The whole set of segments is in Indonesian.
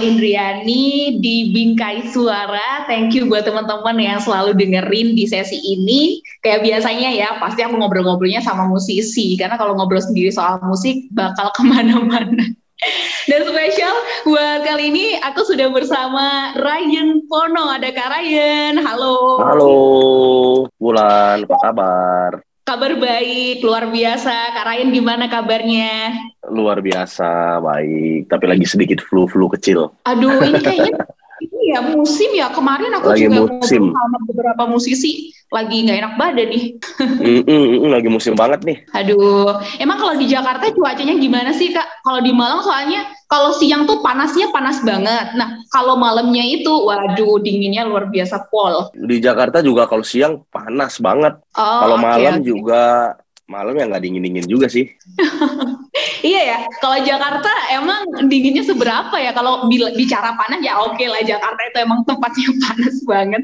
Indriani di Bingkai Suara. Thank you buat teman-teman yang selalu dengerin di sesi ini. Kayak biasanya ya, pasti aku ngobrol-ngobrolnya sama musisi. Karena kalau ngobrol sendiri soal musik, bakal ke mana-mana. Dan spesial buat kali ini aku sudah bersama Ryan Pono. Ada Kak Ryan. Halo. Halo, Wulan. Apa kabar? Kabar baik, luar biasa. Kak Ryan gimana kabarnya? Luar biasa, baik. Tapi lagi sedikit flu-flu kecil. Aduh, ini kayaknya ya musim ya. Kemarin aku Lagi juga musim. sama beberapa musisi lagi nggak enak badan nih. Mm, mm, mm, lagi musim banget nih. Aduh, emang kalau di Jakarta cuacanya gimana sih Kak? Kalau di Malang soalnya kalau siang tuh panasnya panas banget. Nah, kalau malamnya itu waduh dinginnya luar biasa pol. Di Jakarta juga kalau siang panas banget. Oh, kalau oke, malam oke. juga malam ya nggak dingin-dingin juga sih. Iya ya, kalau Jakarta emang dinginnya seberapa ya? Kalau bicara panas ya oke lah Jakarta itu emang tempatnya panas banget.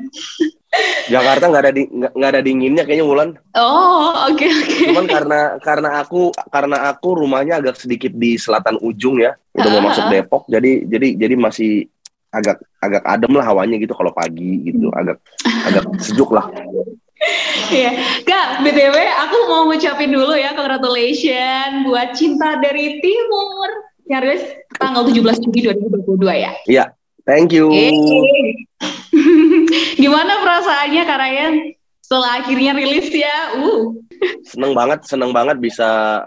Jakarta nggak ada di- nggak ada dinginnya kayaknya Wulan. Oh, oke oke. Cuman karena karena aku karena aku rumahnya agak sedikit di selatan ujung ya. Udah mau Ah, masuk ah. Depok, jadi jadi jadi masih agak agak adem lah hawanya gitu kalau pagi gitu. Agak agak sejuk lah. Iya, Kak, BTW aku mau ngucapin dulu ya congratulations buat Cinta dari Timur. Rilis tanggal 17 Juli 2022 ya. Iya, thank you. Yeay. Gimana perasaannya Kak Ryan setelah akhirnya rilis ya? Uh. seneng banget seneng banget bisa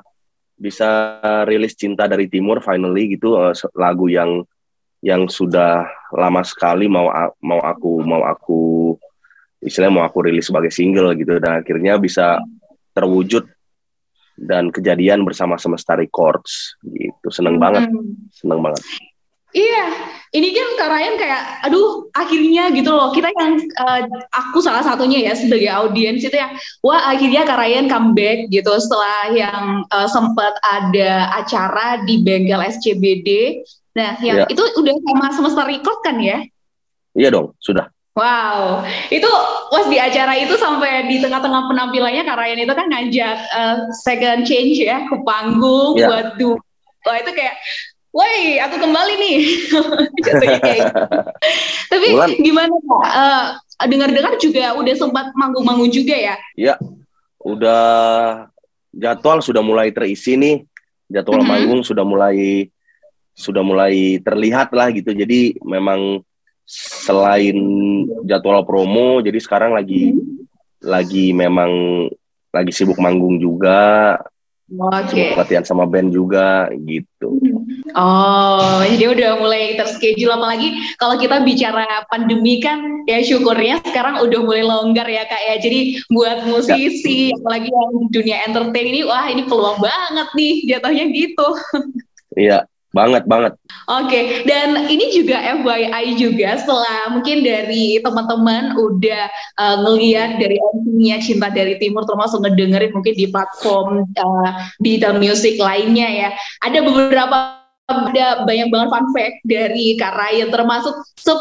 bisa rilis cinta dari timur finally gitu eh, lagu yang yang sudah lama sekali mau mau aku mau aku istilahnya mau aku rilis sebagai single gitu dan akhirnya bisa terwujud dan kejadian bersama Semesta Records gitu seneng banget Hmm. seneng banget Iya, ini kan Kak Ryan kayak, aduh, akhirnya gitu loh. Kita yang, eh, aku salah satunya ya sebagai audiens itu ya, wah akhirnya Kak Ryan comeback gitu setelah yang eh, sempat ada acara di Bengkel SCBD. Nah, yang Iya. itu udah sama semesta record kan ya? iya dong sudah Wow, itu pas di acara itu sampai di tengah-tengah penampilannya Kak Ryan itu kan ngajak eh, second change ya ke panggung Iya. buat du. Wah itu kayak, woi aku kembali nih. Gitu. Tapi Wulan. gimana Kak? Eh, dengar-dengar juga udah sempat manggung-manggung juga ya? udah jadwal sudah mulai terisi nih jadwal Mhm. manggung sudah mulai sudah mulai terlihat lah gitu jadi memang selain jadwal promo jadi sekarang lagi lagi memang lagi sibuk manggung juga Oke. sibuk latihan sama band juga gitu Oh, jadi udah mulai terschedule apalagi kalau kita bicara pandemi kan ya syukurnya sekarang udah mulai longgar ya Kak ya. Jadi buat musisi apalagi yang dunia entertain ini wah ini peluang banget nih jatuhnya gitu. iya banget banget Oke, dan ini juga FYI juga setelah mungkin dari teman-teman udah uh, ngeliat dari MV-nya Cinta dari Timur termasuk ngedengerin mungkin di platform uh, digital music lainnya ya. Ada beberapa ada banyak banget fun fact dari Kak termasuk 10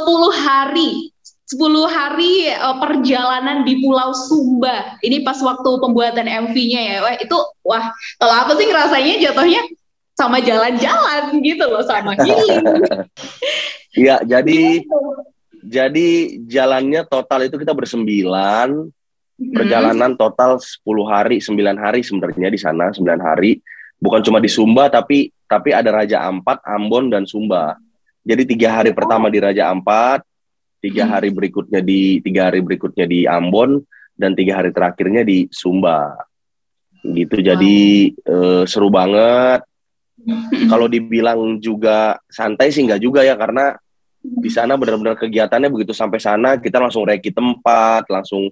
hari 10 hari uh, perjalanan di Pulau Sumba. Ini pas waktu pembuatan MV-nya ya. Wah, itu wah, kalau apa sih rasanya jatuhnya sama jalan-jalan gitu loh, sama healing. iya jadi jadi jalannya total itu kita bersembilan Hmm. perjalanan total 10 hari, 9 hari sebenarnya di sana, 9 hari. Bukan cuma di Sumba tapi tapi ada Raja Ampat, Ambon dan Sumba. Jadi tiga hari pertama di Raja Ampat, tiga Hmm. hari berikutnya di tiga hari berikutnya di Ambon dan tiga hari terakhirnya di Sumba. Gitu. Jadi eh, seru banget. Kalau dibilang juga santai sih nggak juga ya karena di sana benar-benar kegiatannya begitu sampai sana kita langsung reki tempat, langsung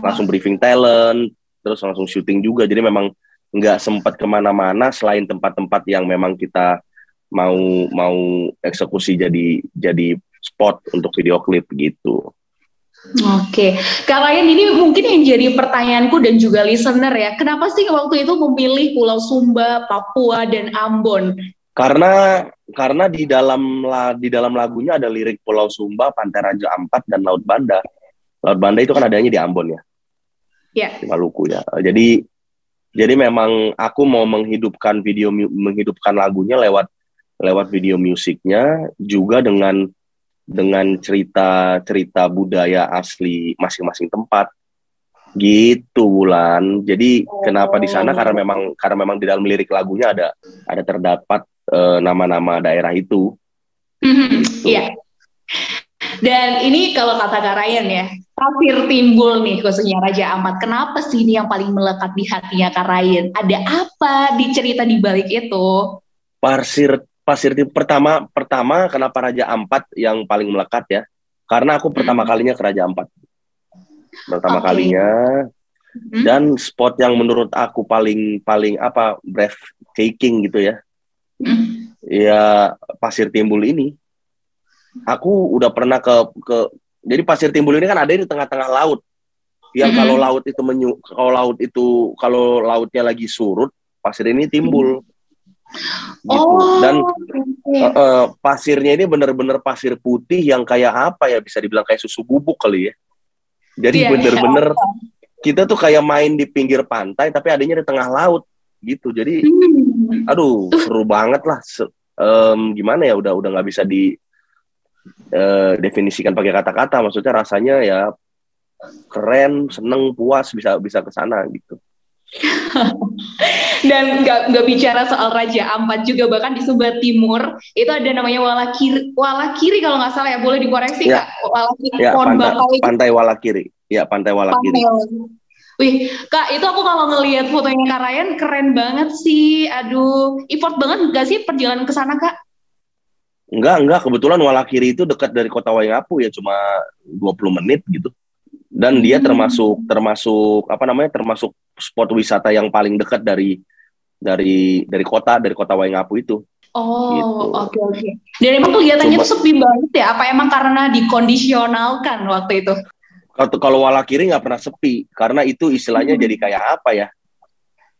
langsung briefing talent, terus langsung syuting juga. Jadi memang nggak sempat ke mana-mana selain tempat-tempat yang memang kita mau mau eksekusi jadi jadi spot untuk video klip gitu. Oke, Kak Ryan ini mungkin yang jadi pertanyaanku dan juga listener ya, kenapa sih waktu itu memilih Pulau Sumba, Papua, dan Ambon? Karena karena di dalam la- di dalam lagunya ada lirik Pulau Sumba, Pantai Raja Ampat dan Laut Banda. Laut Banda itu kan adanya di Ambon ya. Ya. Di Maluku ya. Jadi jadi memang aku mau menghidupkan video menghidupkan lagunya lewat lewat video musiknya juga dengan dengan cerita-cerita budaya asli masing-masing tempat. Gitu bulan jadi oh. kenapa di sana? Karena memang karena memang di dalam lirik lagunya ada ada terdapat nama nama-nama daerah itu. Mm-hmm. iya. Dan ini kalau kata Kak Ryan ya pasir timbul nih khususnya Raja Ampat. Kenapa sih ini yang paling melekat di hatinya Kak Ryan? Ada apa di cerita di balik itu? Pasir pasir timbul pertama pertama kenapa Raja Ampat yang paling melekat ya karena aku pertama mm-hmm. kalinya ke Raja Ampat pertama okay. kalinya hmm. dan spot yang menurut aku paling paling apa breathtaking gitu ya hmm. ya pasir timbul ini aku udah pernah ke ke jadi pasir timbul ini kan ada di tengah-tengah laut yang hmm. kalau laut itu menyu kalau laut itu kalau lautnya lagi surut pasir ini timbul gitu oh, dan okay. uh, uh, pasirnya ini benar-benar pasir putih yang kayak apa ya bisa dibilang kayak susu bubuk kali ya jadi yeah, bener-bener yeah. kita tuh kayak main di pinggir pantai tapi adanya di tengah laut gitu. Jadi hmm. aduh seru banget lah. Um, gimana ya udah udah nggak bisa di uh, definisikan pakai kata-kata. Maksudnya rasanya ya keren, seneng, puas bisa bisa ke sana gitu. Dan nggak nggak bicara soal Raja Ampat juga bahkan di sebelah timur itu ada namanya Walakiri Walakiri kalau nggak salah ya boleh dikoreksi ya. kak Walakiri ya, pantai, pantai Walakiri ya pantai Walakiri. Pantai. Wih, Kak, itu aku kalau ngelihat fotonya Kak Ryan keren banget sih. Aduh, effort banget nggak sih perjalanan ke sana, Kak? Enggak, enggak. Kebetulan Walakiri itu dekat dari kota Waingapu ya, cuma 20 menit gitu dan dia hmm. termasuk termasuk apa namanya termasuk spot wisata yang paling dekat dari dari dari kota dari kota Waingapu itu. Oh, gitu. oke okay, oke. Okay. Dan emang kegiatannya Cuma, tuh sepi banget ya? Apa emang karena dikondisionalkan waktu itu? Kalau kalau Walakiri nggak pernah sepi karena itu istilahnya hmm. jadi kayak apa ya?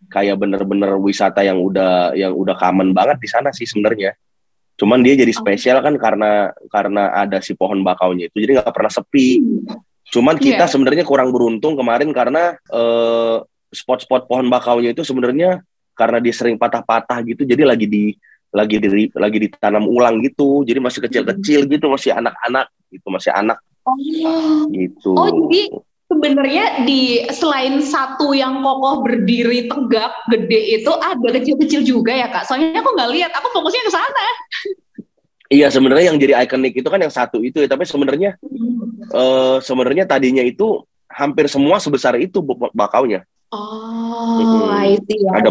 Kayak bener-bener wisata yang udah yang udah common banget di sana sih sebenarnya. Cuman dia jadi oh. spesial kan karena karena ada si pohon bakaunya itu jadi nggak pernah sepi. Hmm. Cuman kita yeah. sebenarnya kurang beruntung kemarin karena uh, spot-spot pohon bakaunya itu sebenarnya karena dia sering patah-patah gitu, jadi lagi di lagi di lagi ditanam ulang gitu, jadi masih kecil-kecil gitu, masih anak-anak gitu, masih anak. Oh. Gitu. Oh, jadi sebenarnya di selain satu yang kokoh berdiri tegak gede itu ada kecil-kecil juga ya kak. Soalnya aku nggak lihat, aku fokusnya ke sana. Iya sebenarnya yang jadi ikonik itu kan yang satu itu ya, tapi sebenarnya uh, sebenarnya tadinya itu hampir semua sebesar itu bakaunya. Oh, mm-hmm. I see, ada.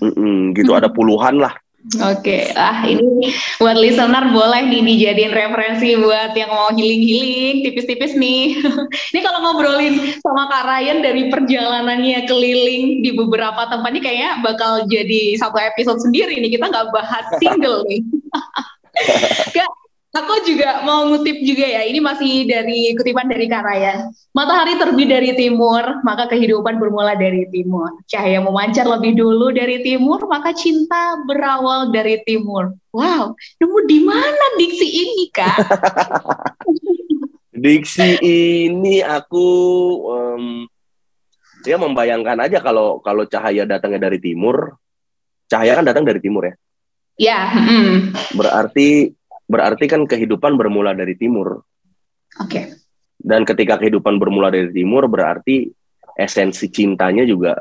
Mm-mm, gitu ada puluhan lah. Oke, okay. ah ini buat listener boleh nih dijadiin referensi buat yang mau healing-healing tipis-tipis nih. ini kalau ngobrolin sama Kak Ryan dari perjalanannya keliling di beberapa tempat ini kayaknya bakal jadi satu episode sendiri nih. Kita nggak bahas single nih. Kak, aku juga mau ngutip juga ya. Ini masih dari kutipan dari Karaya. Matahari terbit dari timur, maka kehidupan bermula dari timur. Cahaya memancar lebih dulu dari timur, maka cinta berawal dari timur. Wow, nemu di mana diksi ini, Kak? diksi ini aku um, ya membayangkan aja kalau kalau cahaya datangnya dari timur, cahaya kan datang dari timur ya. Ya. Mm. Berarti berarti kan kehidupan bermula dari timur. Oke. Okay. Dan ketika kehidupan bermula dari timur berarti esensi cintanya juga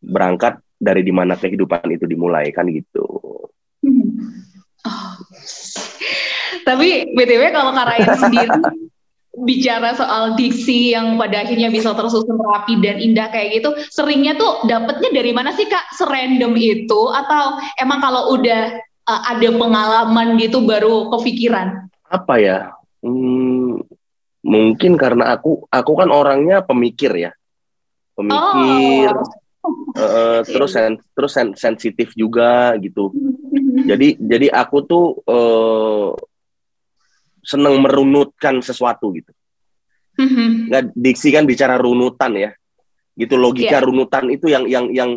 berangkat dari di mana kehidupan itu dimulai kan gitu. Hmm. Oh. Tapi btw kalau Karayan sendiri bicara soal diksi yang pada akhirnya bisa tersusun rapi dan indah kayak gitu, seringnya tuh dapetnya dari mana sih kak? Serandom itu atau emang kalau udah uh, ada pengalaman gitu baru kepikiran? Apa ya? Hmm, mungkin karena aku aku kan orangnya pemikir ya, pemikir. Oh. Uh, terus sen, terus sen, sensitif juga gitu. jadi jadi aku tuh uh, seneng merunutkan sesuatu gitu. Mm-hmm. Nggak diksi kan bicara runutan ya, gitu logika yeah. runutan itu yang yang yang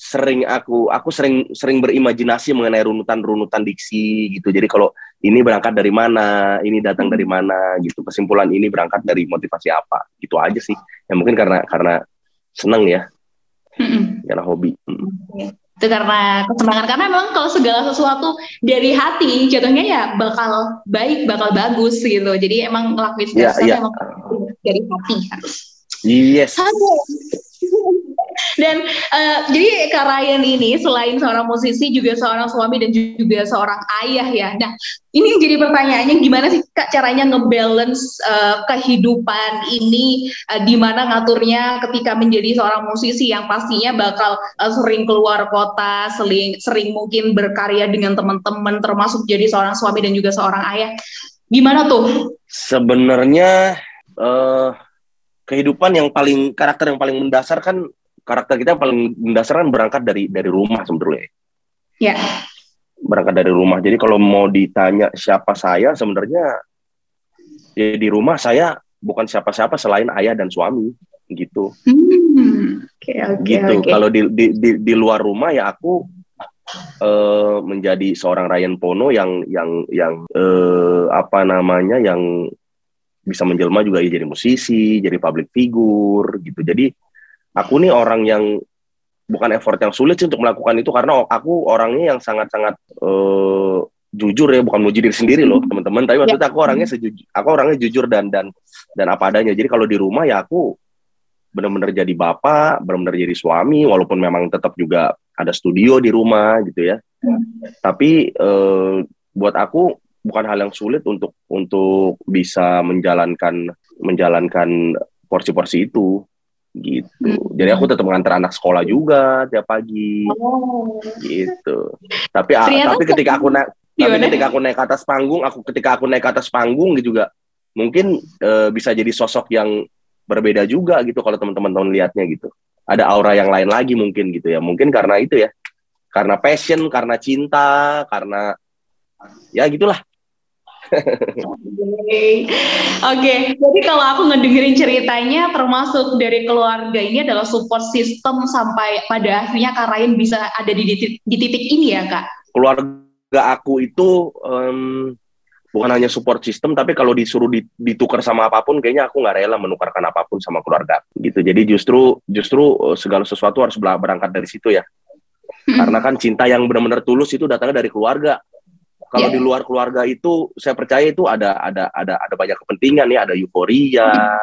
sering aku aku sering sering berimajinasi mengenai runutan-runutan diksi gitu. Jadi kalau ini berangkat dari mana, ini datang dari mm-hmm. mana gitu. Kesimpulan ini berangkat dari motivasi apa. Gitu aja sih. Ya mungkin karena karena seneng ya. Mm-hmm. Karena hobi. Mm. itu karena kesenangan karena memang kalau segala sesuatu dari hati jatuhnya ya bakal baik bakal bagus gitu jadi emang ngelakuin segala yeah, sesuatu yeah. emang dari hati harus yes dan uh, jadi Kak Ryan ini selain seorang musisi juga seorang suami dan juga seorang ayah ya. Nah, ini jadi pertanyaannya gimana sih Kak caranya ngebalance uh, kehidupan ini uh, di mana ngaturnya ketika menjadi seorang musisi yang pastinya bakal uh, sering keluar kota, sering sering mungkin berkarya dengan teman-teman termasuk jadi seorang suami dan juga seorang ayah. Gimana tuh? Sebenarnya uh, kehidupan yang paling karakter yang paling mendasar kan karakter kita paling mendasar kan berangkat dari dari rumah sebenarnya. Ya. Berangkat dari rumah. Jadi kalau mau ditanya siapa saya sebenarnya ya di rumah saya bukan siapa-siapa selain ayah dan suami gitu. Hmm. Okay, okay, gitu. Okay. Kalau di, di di di luar rumah ya aku uh, menjadi seorang Ryan Pono yang yang yang uh, apa namanya yang bisa menjelma juga ya jadi musisi, jadi public figure gitu. Jadi aku nih orang yang bukan effort yang sulit sih untuk melakukan itu karena aku orangnya yang sangat-sangat uh, jujur ya bukan mau diri sendiri loh teman-teman. Tapi maksudnya aku orangnya sejujur aku orangnya jujur dan dan dan apa adanya. Jadi kalau di rumah ya aku benar-benar jadi bapak benar-benar jadi suami walaupun memang tetap juga ada studio di rumah gitu ya. Tapi uh, buat aku bukan hal yang sulit untuk untuk bisa menjalankan menjalankan porsi-porsi itu gitu. Hmm. Jadi aku tetap mengantar anak sekolah juga tiap pagi. Oh. Gitu. Tapi Ternyata tapi ketika aku naik tapi ketika aku naik ke atas panggung, aku ketika aku naik ke atas panggung gitu juga mungkin uh, bisa jadi sosok yang berbeda juga gitu kalau teman-teman tahun lihatnya gitu. Ada aura yang lain lagi mungkin gitu ya. Mungkin karena itu ya. Karena passion, karena cinta, karena ya gitulah Oke, okay. jadi kalau aku ngedengerin ceritanya, termasuk dari keluarga ini adalah support system sampai pada akhirnya Kak Ryan bisa ada di titik, di titik ini ya Kak? Keluarga aku itu um, bukan hanya support system, tapi kalau disuruh ditukar sama apa pun, kayaknya aku nggak rela menukarkan apa pun sama keluarga. Gitu. Jadi justru justru eh, segala sesuatu harus berangkat dari situ ya. Hmm. Karena kan cinta yang benar-benar tulus itu datangnya dari keluarga kalau yeah. di luar keluarga itu saya percaya itu ada ada ada ada banyak kepentingan ya, ada euforia,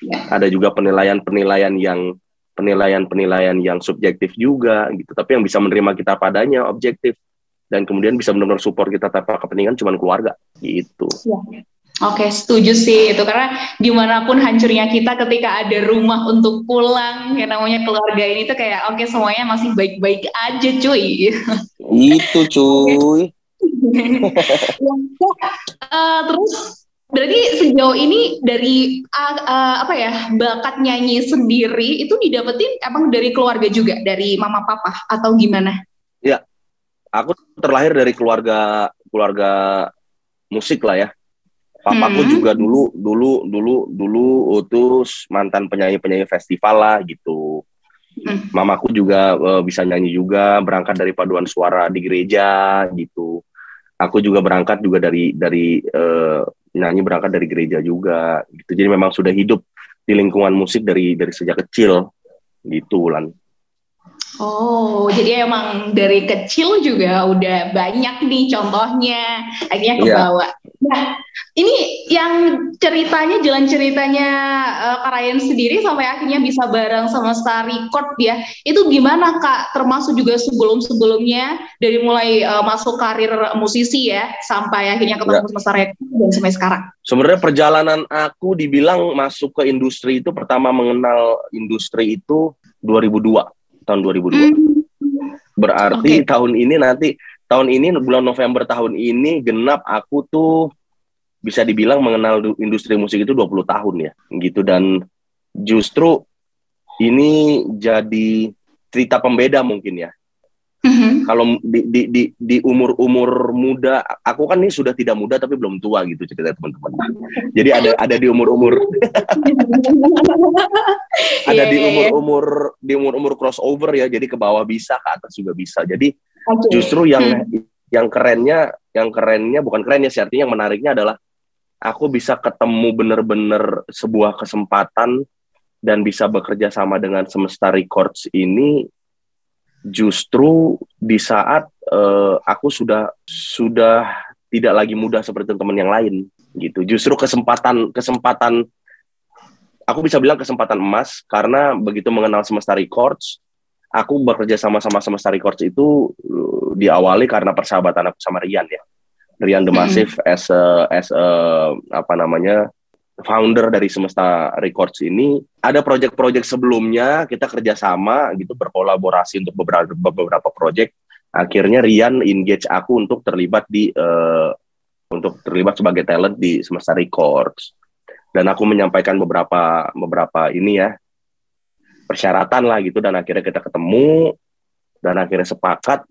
yeah. ada juga penilaian-penilaian yang penilaian-penilaian yang subjektif juga gitu. Tapi yang bisa menerima kita padanya objektif dan kemudian bisa benar-benar support kita tanpa kepentingan cuma keluarga gitu. Yeah. Oke, okay, setuju sih itu karena di mana pun hancurnya kita ketika ada rumah untuk pulang, yang namanya keluarga ini tuh kayak oke okay, semuanya masih baik-baik aja cuy. Itu cuy uh, terus berarti sejauh ini dari uh, uh, apa ya bakat nyanyi sendiri itu didapetin emang dari keluarga juga dari mama papa atau gimana? Ya, aku terlahir dari keluarga keluarga musik lah ya. Papaku hmm. juga dulu dulu dulu dulu utus mantan penyanyi penyanyi festival lah gitu. Hmm. Mamaku juga uh, bisa nyanyi juga, berangkat dari paduan suara di gereja gitu aku juga berangkat juga dari dari uh, nyanyi berangkat dari gereja juga gitu. Jadi memang sudah hidup di lingkungan musik dari dari sejak kecil gitu lan Oh, jadi emang dari kecil juga udah banyak nih contohnya, akhirnya iya. kebawa. Yeah. Nah, ini yang ceritanya, jalan ceritanya uh, Karayan sendiri sampai akhirnya bisa bareng sama Star Record ya, itu gimana Kak? Termasuk juga sebelum-sebelumnya, dari mulai uh, masuk karir musisi ya, sampai akhirnya ketemu yeah. sama Star Record dan sampai sekarang. Sebenarnya perjalanan aku dibilang masuk ke industri itu, pertama mengenal industri itu 2002 tahun 2002. Hmm. Berarti okay. tahun ini nanti tahun ini bulan November tahun ini genap aku tuh bisa dibilang mengenal industri musik itu 20 tahun ya gitu dan justru ini jadi cerita pembeda mungkin ya Mm-hmm. Kalau di, di di di umur umur muda, aku kan ini sudah tidak muda tapi belum tua gitu cerita teman-teman. Jadi ada ada di umur umur ada di umur umur di umur umur crossover ya. Jadi ke bawah bisa, ke atas juga bisa. Jadi okay. justru yang hmm. yang kerennya yang kerennya bukan kerennya sih artinya yang menariknya adalah aku bisa ketemu bener-bener sebuah kesempatan dan bisa bekerja sama dengan Semesta Records ini justru di saat uh, aku sudah sudah tidak lagi muda seperti teman yang lain gitu. Justru kesempatan kesempatan aku bisa bilang kesempatan emas karena begitu mengenal Semesta Records, aku bekerja sama sama Semesta Records itu uh, diawali karena persahabatan aku sama Rian ya. Rian The Massive hmm. as a, as a, apa namanya founder dari Semesta Records ini ada proyek-proyek sebelumnya kita kerjasama gitu berkolaborasi untuk beberapa beberapa proyek akhirnya Rian engage aku untuk terlibat di uh, untuk terlibat sebagai talent di Semesta Records. Dan aku menyampaikan beberapa beberapa ini ya persyaratan lah gitu dan akhirnya kita ketemu dan akhirnya sepakat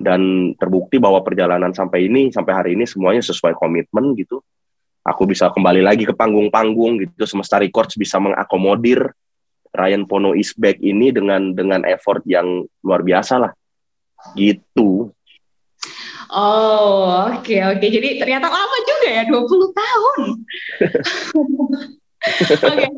dan terbukti bahwa perjalanan sampai ini sampai hari ini semuanya sesuai komitmen gitu aku bisa kembali lagi ke panggung-panggung gitu semesta records bisa mengakomodir Ryan Pono is back ini dengan dengan effort yang luar biasa lah gitu Oh, oke okay, oke. Okay. Jadi ternyata lama juga ya, 20 tahun. Oke, okay.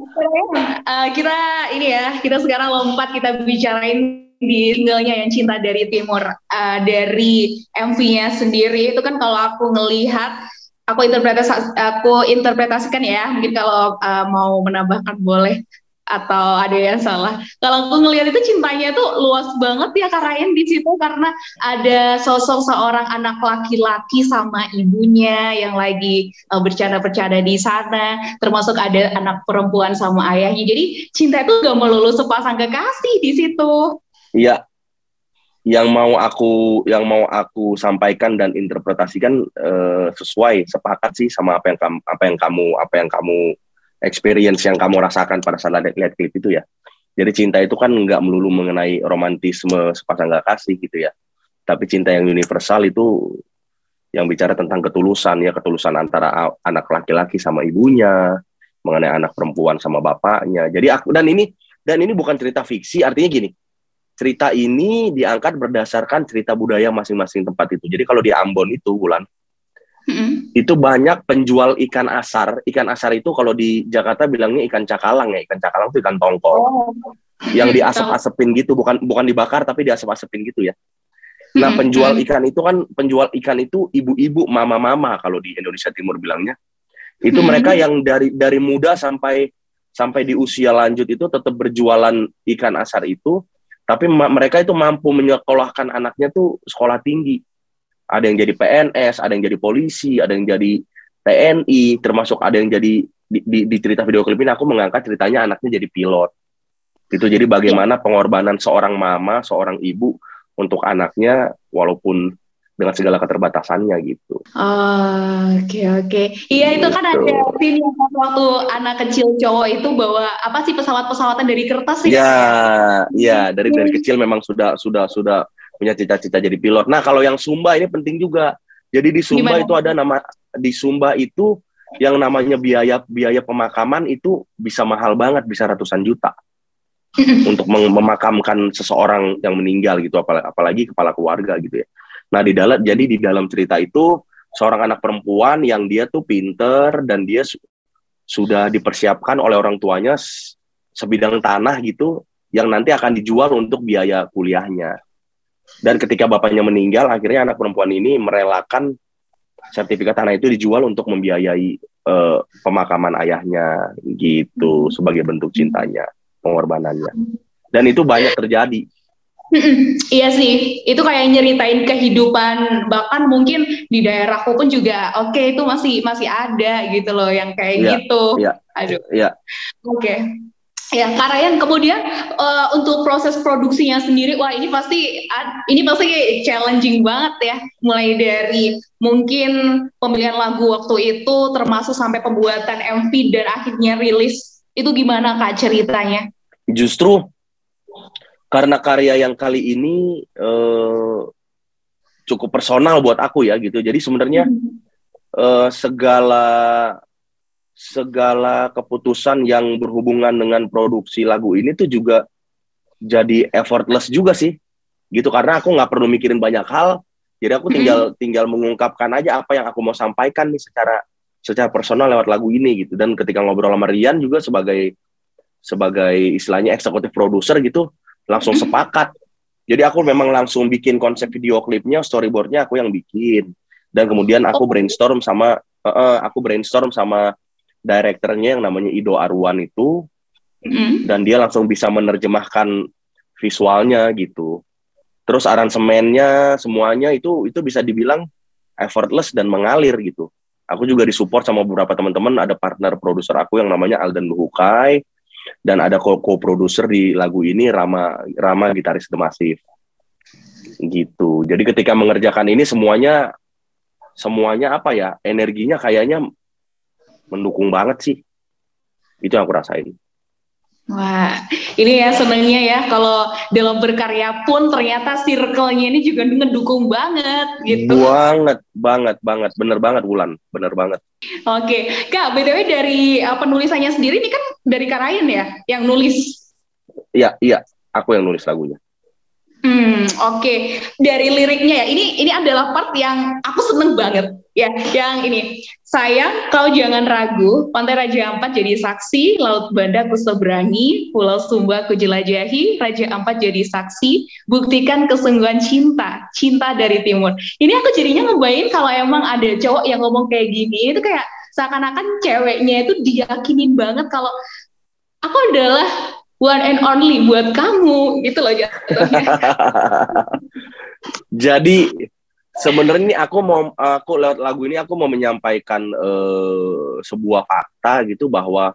uh, kita ini ya, kita sekarang lompat kita bicarain di singlenya yang cinta dari timur uh, dari MV-nya sendiri itu kan kalau aku ngelihat aku interpretasi aku interpretasikan ya mungkin kalau uh, mau menambahkan boleh atau ada yang salah. Kalau aku ngelihat itu cintanya itu luas banget ya Karain di situ karena ada sosok seorang anak laki-laki sama ibunya yang lagi uh, bercanda-bercanda di sana, termasuk ada anak perempuan sama ayahnya. Jadi cinta itu gak melulu sepasang kekasih di situ. Iya. Yang mau aku yang mau aku sampaikan dan interpretasikan uh, sesuai sepakat sih sama apa yang kamu apa yang kamu apa yang kamu experience yang kamu rasakan pada saat lihat klip itu ya. Jadi cinta itu kan nggak melulu mengenai romantisme sepasang gak kasih gitu ya. Tapi cinta yang universal itu yang bicara tentang ketulusan ya, ketulusan antara anak laki-laki sama ibunya, mengenai anak perempuan sama bapaknya. Jadi aku dan ini dan ini bukan cerita fiksi, artinya gini. Cerita ini diangkat berdasarkan cerita budaya masing-masing tempat itu. Jadi kalau di Ambon itu, Bulan, Mm-hmm. Itu banyak penjual ikan asar. Ikan asar itu kalau di Jakarta bilangnya ikan cakalang ya. Ikan cakalang itu ikan tongkol. Oh. Yang diasap-asepin gitu, bukan bukan dibakar tapi diasap-asepin gitu ya. Nah, penjual ikan itu kan penjual ikan itu ibu-ibu, mama-mama kalau di Indonesia Timur bilangnya. Itu hmm. mereka yang dari dari muda sampai sampai di usia lanjut itu tetap berjualan ikan asar itu, tapi mereka itu mampu menyekolahkan anaknya tuh sekolah tinggi ada yang jadi PNS, ada yang jadi polisi, ada yang jadi TNI, termasuk ada yang jadi di, di, di cerita video klip ini aku mengangkat ceritanya anaknya jadi pilot. Itu jadi bagaimana pengorbanan seorang mama, seorang ibu untuk anaknya walaupun dengan segala keterbatasannya gitu. Oke oh, oke. Okay, okay. Iya itu kan ada gitu. scene yang waktu anak kecil cowok itu bawa apa sih pesawat-pesawatan dari kertas sih? Iya, iya dari dari kecil memang sudah sudah sudah punya cita-cita jadi pilot. Nah, kalau yang Sumba ini penting juga. Jadi di Sumba Gimana? itu ada nama di Sumba itu yang namanya biaya biaya pemakaman itu bisa mahal banget, bisa ratusan juta. untuk memakamkan seseorang yang meninggal gitu apalagi, apalagi kepala keluarga gitu ya. Nah, di dalam jadi di dalam cerita itu seorang anak perempuan yang dia tuh pinter dan dia su sudah dipersiapkan oleh orang tuanya sebidang tanah gitu yang nanti akan dijual untuk biaya kuliahnya. Dan ketika bapaknya meninggal, akhirnya anak perempuan ini merelakan sertifikat tanah itu dijual untuk membiayai uh, pemakaman ayahnya gitu hmm. sebagai bentuk cintanya, pengorbanannya. Dan itu banyak terjadi. Iya sih, itu kayak nyeritain kehidupan bahkan mungkin di daerahku pun juga oke okay, itu masih masih ada gitu loh yang kayak ya, gitu. Iya. Aduh. Iya. Oke. Okay. Ya, Karayan kemudian uh, untuk proses produksinya sendiri, wah ini pasti ini pasti challenging banget ya. Mulai dari mungkin pemilihan lagu waktu itu, termasuk sampai pembuatan MV dan akhirnya rilis. Itu gimana kak ceritanya? Justru karena karya yang kali ini uh, cukup personal buat aku ya gitu. Jadi sebenarnya uh, segala segala keputusan yang berhubungan dengan produksi lagu ini tuh juga jadi effortless juga sih gitu karena aku nggak perlu mikirin banyak hal jadi aku tinggal mm -hmm. tinggal mengungkapkan aja apa yang aku mau sampaikan nih secara secara personal lewat lagu ini gitu dan ketika ngobrol sama Rian juga sebagai sebagai istilahnya eksekutif produser gitu langsung sepakat Jadi aku memang langsung bikin konsep video klipnya, storyboardnya aku yang bikin. Dan kemudian aku oh. brainstorm sama, uh, aku brainstorm sama direkturnya yang namanya Ido Arwan itu. Mm. Dan dia langsung bisa menerjemahkan visualnya gitu. Terus aransemennya semuanya itu itu bisa dibilang effortless dan mengalir gitu. Aku juga disupport sama beberapa teman-teman, ada partner produser aku yang namanya Alden Luhukai, dan ada co-producer di lagu ini Rama Rama gitaris The Massive. Gitu. Jadi ketika mengerjakan ini semuanya semuanya apa ya? Energinya kayaknya mendukung banget sih. Itu yang aku rasain. Wah, ini ya senengnya ya kalau dalam berkarya pun ternyata circle-nya ini juga ngedukung banget gitu. Banget, banget, banget. Bener banget Wulan, bener banget. Oke, Kak, BTW dari uh, penulisannya sendiri ini kan dari Karayan ya yang nulis? Iya, iya, aku yang nulis lagunya. Hmm, oke. Okay. Dari liriknya ya, ini ini adalah part yang aku seneng banget ya. Yang ini, sayang kau jangan ragu, Pantai Raja Ampat jadi saksi, Laut Banda ku seberangi, Pulau Sumba ku jelajahi, Raja Ampat jadi saksi, buktikan kesungguhan cinta, cinta dari timur. Ini aku jadinya ngebayangin kalau emang ada cowok yang ngomong kayak gini, itu kayak seakan-akan ceweknya itu diyakinin banget kalau aku adalah one and only buat kamu gitu loh jatuhnya. Jadi sebenarnya ini aku mau aku lewat lagu ini aku mau menyampaikan uh, sebuah fakta gitu bahwa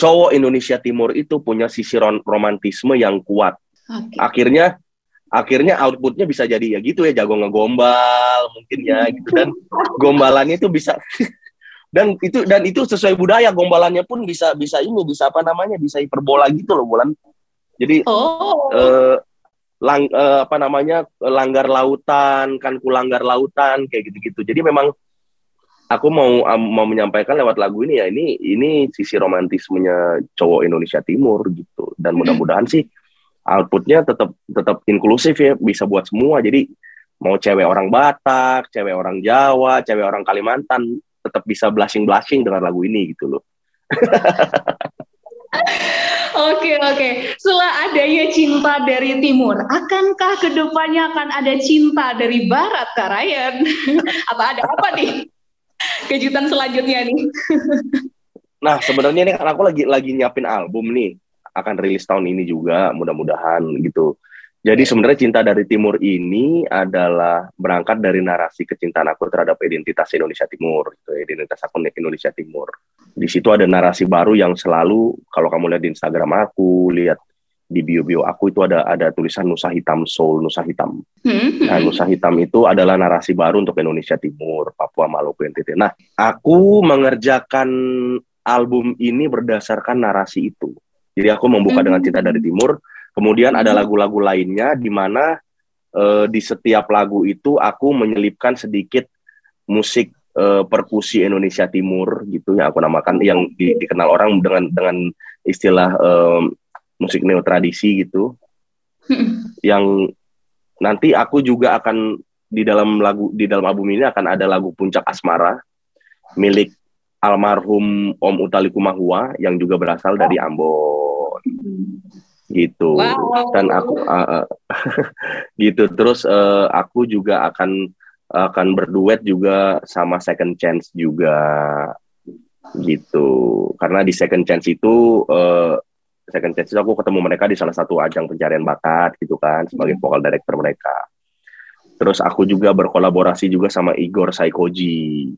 cowok Indonesia Timur itu punya sisi romantisme yang kuat. Okay. Akhirnya akhirnya outputnya bisa jadi ya gitu ya jago ngegombal mungkin ya gitu dan gombalannya itu bisa dan itu dan itu sesuai budaya gombalannya pun bisa bisa ini bisa apa namanya bisa hiperbola gitu loh bulan jadi oh. eh, lang eh, apa namanya langgar lautan kan kulanggar lautan kayak gitu gitu jadi memang aku mau mau menyampaikan lewat lagu ini ya ini ini sisi romantismenya cowok Indonesia Timur gitu. Dan mudah-mudahan sih outputnya tetap tetap inklusif ya bisa buat semua. Jadi mau cewek orang Batak, cewek orang Jawa, cewek orang Kalimantan tetap bisa blushing blushing dengan lagu ini gitu loh. Oke oke, setelah adanya cinta dari timur, akankah ke depannya akan ada cinta dari barat, Kak Ryan? Atau ada apa nih kejutan selanjutnya nih? nah sebenarnya ini kan aku lagi lagi nyiapin album nih, akan rilis tahun ini juga, mudah-mudahan gitu. Jadi sebenarnya cinta dari timur ini adalah berangkat dari narasi kecintaan aku terhadap identitas Indonesia Timur, gitu, identitas aku Indonesia Timur. Di situ ada narasi baru yang selalu kalau kamu lihat di Instagram aku, lihat di bio-bio aku itu ada ada tulisan Nusa Hitam Soul, Nusa Hitam. Hmm. Nah, Nusa Hitam itu adalah narasi baru untuk Indonesia Timur, Papua, Maluku, NTT. Nah, aku mengerjakan album ini berdasarkan narasi itu. Jadi aku membuka hmm. dengan cinta dari timur, Kemudian ada hmm. lagu-lagu lainnya di mana uh, di setiap lagu itu aku menyelipkan sedikit musik uh, perkusi Indonesia Timur gitu yang aku namakan yang di, dikenal orang dengan dengan istilah uh, musik neo tradisi gitu. Hmm. Yang nanti aku juga akan di dalam lagu di dalam album ini akan ada lagu Puncak Asmara milik almarhum Om Utali Kumahua yang juga berasal dari Ambon. Gitu. Wow. dan aku uh, gitu. Terus uh, aku juga akan akan berduet juga sama Second Chance juga. Gitu. Karena di Second Chance itu uh, Second Chance itu aku ketemu mereka di salah satu ajang pencarian bakat gitu kan sebagai hmm. vokal director mereka. Terus aku juga berkolaborasi juga sama Igor Saikoji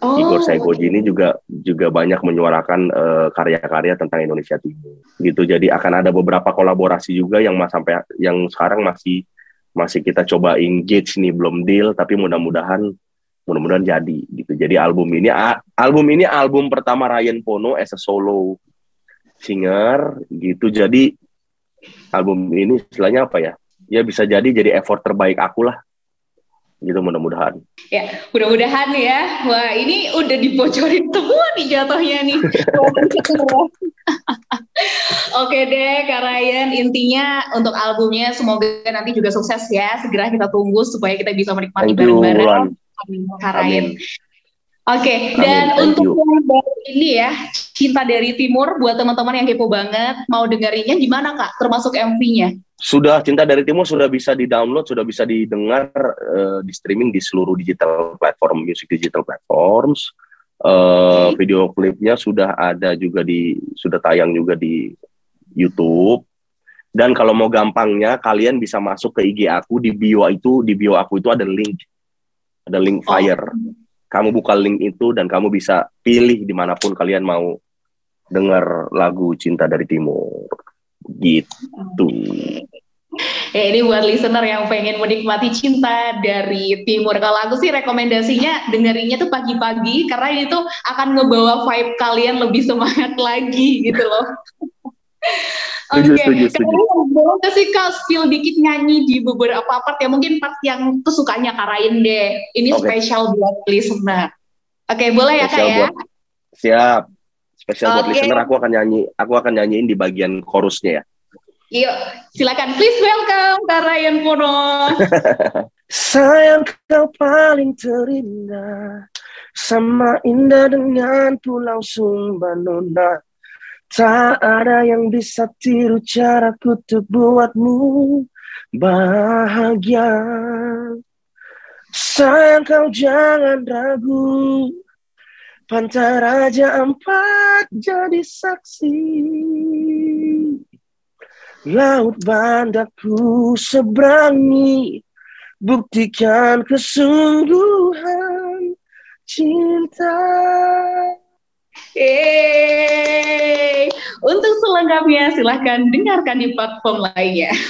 Oh, Igor Saigoji ini juga juga banyak menyuarakan uh, karya-karya tentang Indonesia Timur. Gitu. Jadi akan ada beberapa kolaborasi juga yang mas sampai yang sekarang masih masih kita coba engage nih belum deal tapi mudah-mudahan mudah-mudahan jadi gitu. Jadi album ini album ini album pertama Ryan Pono as a solo singer gitu. Jadi album ini istilahnya apa ya? Ya bisa jadi jadi effort terbaik aku lah gitu mudah-mudahan. Ya, mudah-mudahan ya. Wah, ini udah dibocorin semua nih jatuhnya nih. Oke deh, Kak Ryan. Intinya untuk albumnya semoga nanti juga sukses ya. Segera kita tunggu supaya kita bisa menikmati bareng-bareng. Kak Ryan. Oke, okay. dan Amin. untuk yang baru ini ya, Cinta dari Timur buat teman-teman yang kepo banget, mau dengerinnya gimana Kak? Termasuk MV-nya? Sudah Cinta dari Timur sudah bisa di-download, sudah bisa didengar uh, di streaming di seluruh digital platform, music digital platforms. Uh, okay. Video klipnya sudah ada juga di sudah tayang juga di YouTube. Dan kalau mau gampangnya, kalian bisa masuk ke IG aku di bio itu, di bio aku itu ada link, ada link oh. Fire. Oh kamu buka link itu dan kamu bisa pilih di mana pun kalian mau dengar lagu Cinta dari Timur gitu. Ya ini buat listener yang pengen menikmati cinta dari timur. Kalau aku sih rekomendasinya dengerinnya tuh pagi-pagi karena ini tuh akan ngebawa vibe kalian lebih semangat lagi gitu loh. Oke, okay. nggak sih kak spill dikit nyanyi di beberapa part ya mungkin part yang tuh sukanya karain deh. Ini okay. spesial buat listener. Oke, okay, boleh ya kak ya? Buat, siap. Spesial okay. buat listener aku akan nyanyi, aku akan nyanyiin di bagian chorusnya ya. Yuk, silakan. Please welcome Kak Ryan Pono. Sayang kau paling terindah, sama indah dengan Pulau Sumba Nona. Tak ada yang bisa tiru caraku untuk buatmu bahagia. Sayang kau jangan ragu, pantai raja empat jadi saksi. Laut bandaku seberangi, buktikan kesungguhan cinta. Yeay. Untuk selengkapnya silahkan dengarkan di platform lainnya.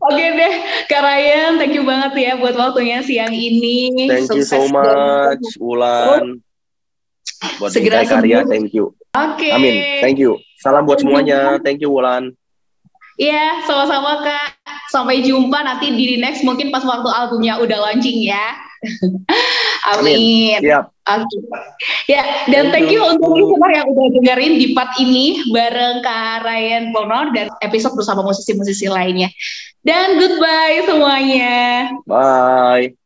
Oke deh, Kak Ryan, thank you banget ya buat waktunya siang ini. Thank Sukses you so much, Ulan. Buat Segera karya, thank you. Oke. Okay. Amin, thank you. Salam buat semuanya, thank you Ulan. Iya, sama-sama Kak. Sampai jumpa nanti di next mungkin pas waktu albumnya udah launching ya. Amin. Amin. Siap. Okay. Ya, dan thank you untuk listener yang udah dengerin di part ini bareng Kak Ryan Pono dan episode bersama musisi-musisi lainnya. Dan goodbye semuanya. Bye.